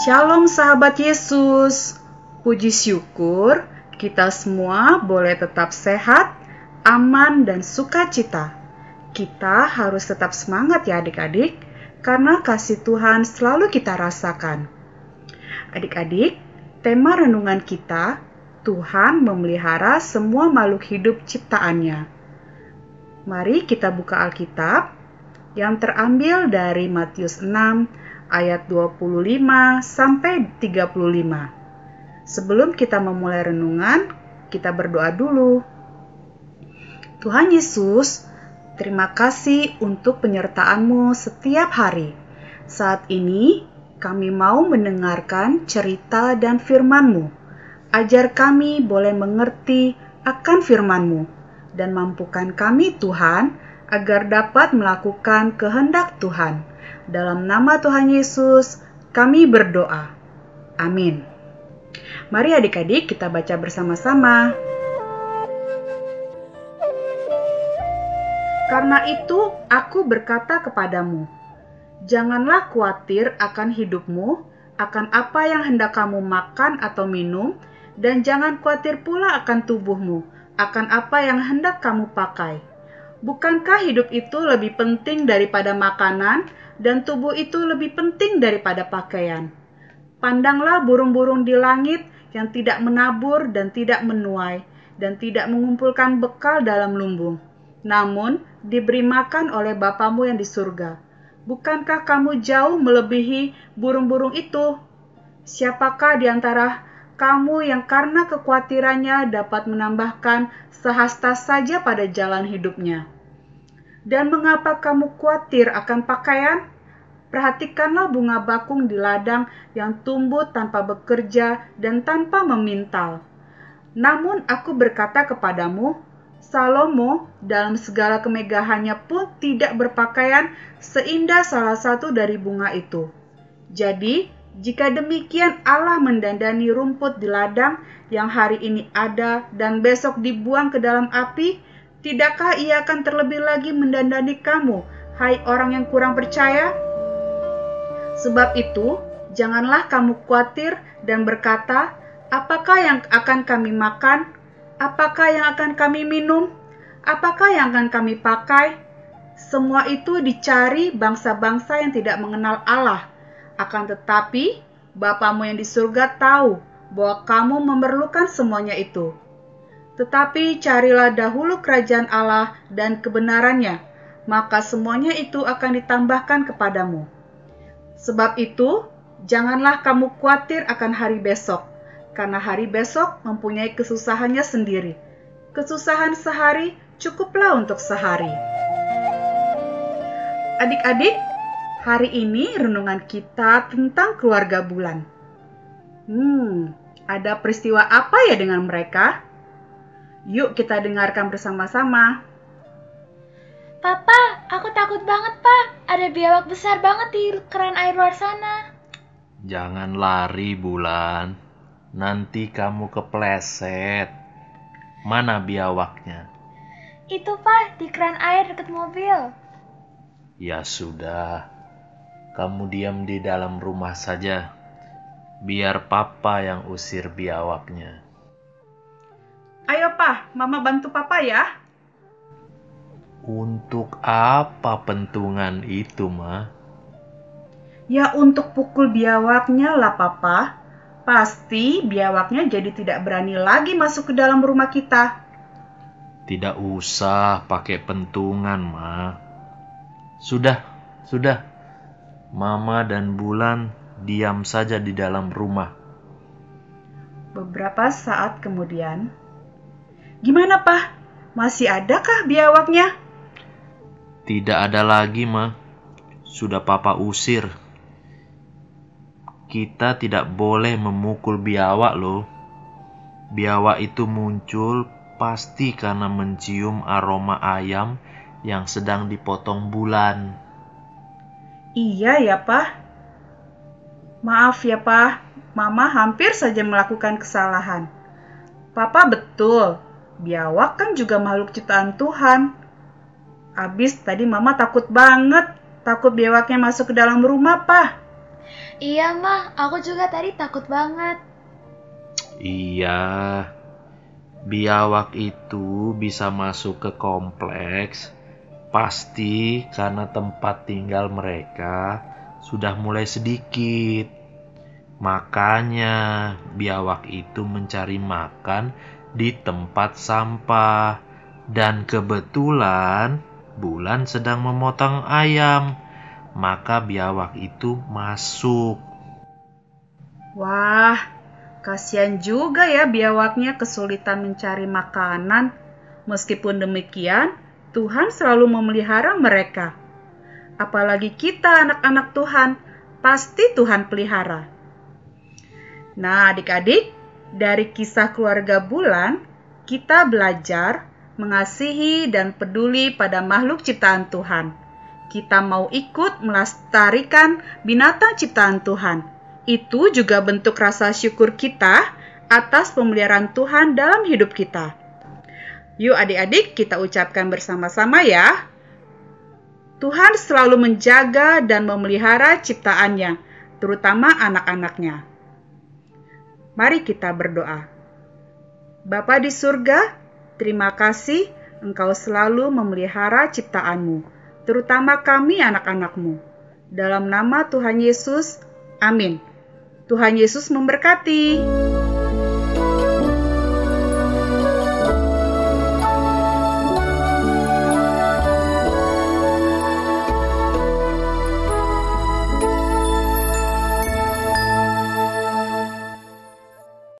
Shalom sahabat Yesus. Puji syukur kita semua boleh tetap sehat, aman, dan sukacita. Kita harus tetap semangat ya adik-adik, karena kasih Tuhan selalu kita rasakan. Adik-adik, tema renungan kita, Tuhan memelihara semua makhluk hidup ciptaannya. Mari kita buka Alkitab yang terambil dari Matius 6 ayat 25 sampai 35. Sebelum kita memulai renungan, kita berdoa dulu. Tuhan Yesus, terima kasih untuk penyertaan-Mu setiap hari. Saat ini, kami mau mendengarkan cerita dan firman-Mu. Ajar kami boleh mengerti akan firman-Mu dan mampukan kami Tuhan agar dapat melakukan kehendak Tuhan. Dalam nama Tuhan Yesus, kami berdoa. Amin. Mari adik-adik kita baca bersama-sama. Karena itu aku berkata kepadamu, janganlah khawatir akan hidupmu, akan apa yang hendak kamu makan atau minum, dan jangan khawatir pula akan tubuhmu, akan apa yang hendak kamu pakai. Bukankah hidup itu lebih penting daripada makanan, dan tubuh itu lebih penting daripada pakaian? Pandanglah burung-burung di langit yang tidak menabur dan tidak menuai, dan tidak mengumpulkan bekal dalam lumbung. Namun, diberi makan oleh Bapamu yang di surga. Bukankah kamu jauh melebihi burung-burung itu? Siapakah di antara kamu yang karena kekhawatirannya dapat menambahkan sehasta saja pada jalan hidupnya? Dan mengapa kamu khawatir akan pakaian? Perhatikanlah bunga bakung di ladang yang tumbuh tanpa bekerja dan tanpa memintal. Namun aku berkata kepadamu, Salomo dalam segala kemegahannya pun tidak berpakaian seindah salah satu dari bunga itu. Jadi, jika demikian Allah mendandani rumput di ladang yang hari ini ada dan besok dibuang ke dalam api, tidakkah ia akan terlebih lagi mendandani kamu, hai orang yang kurang percaya? Sebab itu, janganlah kamu khawatir dan berkata, apakah yang akan kami makan? Apakah yang akan kami minum? Apakah yang akan kami pakai? Semua itu dicari bangsa-bangsa yang tidak mengenal Allah. Akan tetapi, Bapamu yang di surga tahu bahwa kamu memerlukan semuanya itu. Tetapi carilah dahulu kerajaan Allah dan kebenarannya, maka semuanya itu akan ditambahkan kepadamu. Sebab itu, janganlah kamu khawatir akan hari besok, karena hari besok mempunyai kesusahannya sendiri. Kesusahan sehari cukuplah untuk sehari. Adik-adik, hari ini renungan kita tentang keluarga bulan. Hmm, ada peristiwa apa ya dengan mereka? Yuk kita dengarkan bersama-sama. Papa, aku takut banget, Pak. Ada biawak besar banget di keran air luar sana. Jangan lari, Bulan. Nanti kamu kepleset. Mana biawaknya? Itu, Pak, di keran air dekat mobil. Ya sudah. Kamu diam di dalam rumah saja. Biar papa yang usir biawaknya. Ayo, Pak, Mama bantu Papa ya. Untuk apa pentungan itu, Ma? Ya untuk pukul biawaknya lah papa. Pasti biawaknya jadi tidak berani lagi masuk ke dalam rumah kita. Tidak usah pakai pentungan, Ma. Sudah, sudah. Mama dan Bulan diam saja di dalam rumah. Beberapa saat kemudian, gimana Pak? Masih adakah biawaknya? Tidak ada lagi, Ma. Sudah papa usir. Kita tidak boleh memukul biawak loh. Biawak itu muncul pasti karena mencium aroma ayam yang sedang dipotong bulan. Iya ya Pak. Maaf ya Pak, Mama hampir saja melakukan kesalahan. Papa betul, biawak kan juga makhluk ciptaan Tuhan. Abis tadi Mama takut banget, takut biawaknya masuk ke dalam rumah, Pak. Iya, mah. Aku juga tadi takut banget. Iya, biawak itu bisa masuk ke kompleks pasti karena tempat tinggal mereka sudah mulai sedikit. Makanya biawak itu mencari makan di tempat sampah. Dan kebetulan bulan sedang memotong ayam. Maka biawak itu masuk. Wah, kasihan juga ya biawaknya kesulitan mencari makanan. Meskipun demikian, Tuhan selalu memelihara mereka. Apalagi kita anak-anak Tuhan, pasti Tuhan pelihara. Nah, adik-adik, dari kisah keluarga bulan, kita belajar mengasihi dan peduli pada makhluk ciptaan Tuhan. Kita mau ikut melestarikan binatang ciptaan Tuhan. Itu juga bentuk rasa syukur kita atas pemeliharaan Tuhan dalam hidup kita. Yuk adik-adik kita ucapkan bersama-sama ya. Tuhan selalu menjaga dan memelihara ciptaannya, terutama anak-anaknya. Mari kita berdoa. Bapa di surga, terima kasih Engkau selalu memelihara ciptaanmu, terutama kami anak-anakmu. Dalam nama Tuhan Yesus, amin. Tuhan Yesus memberkati.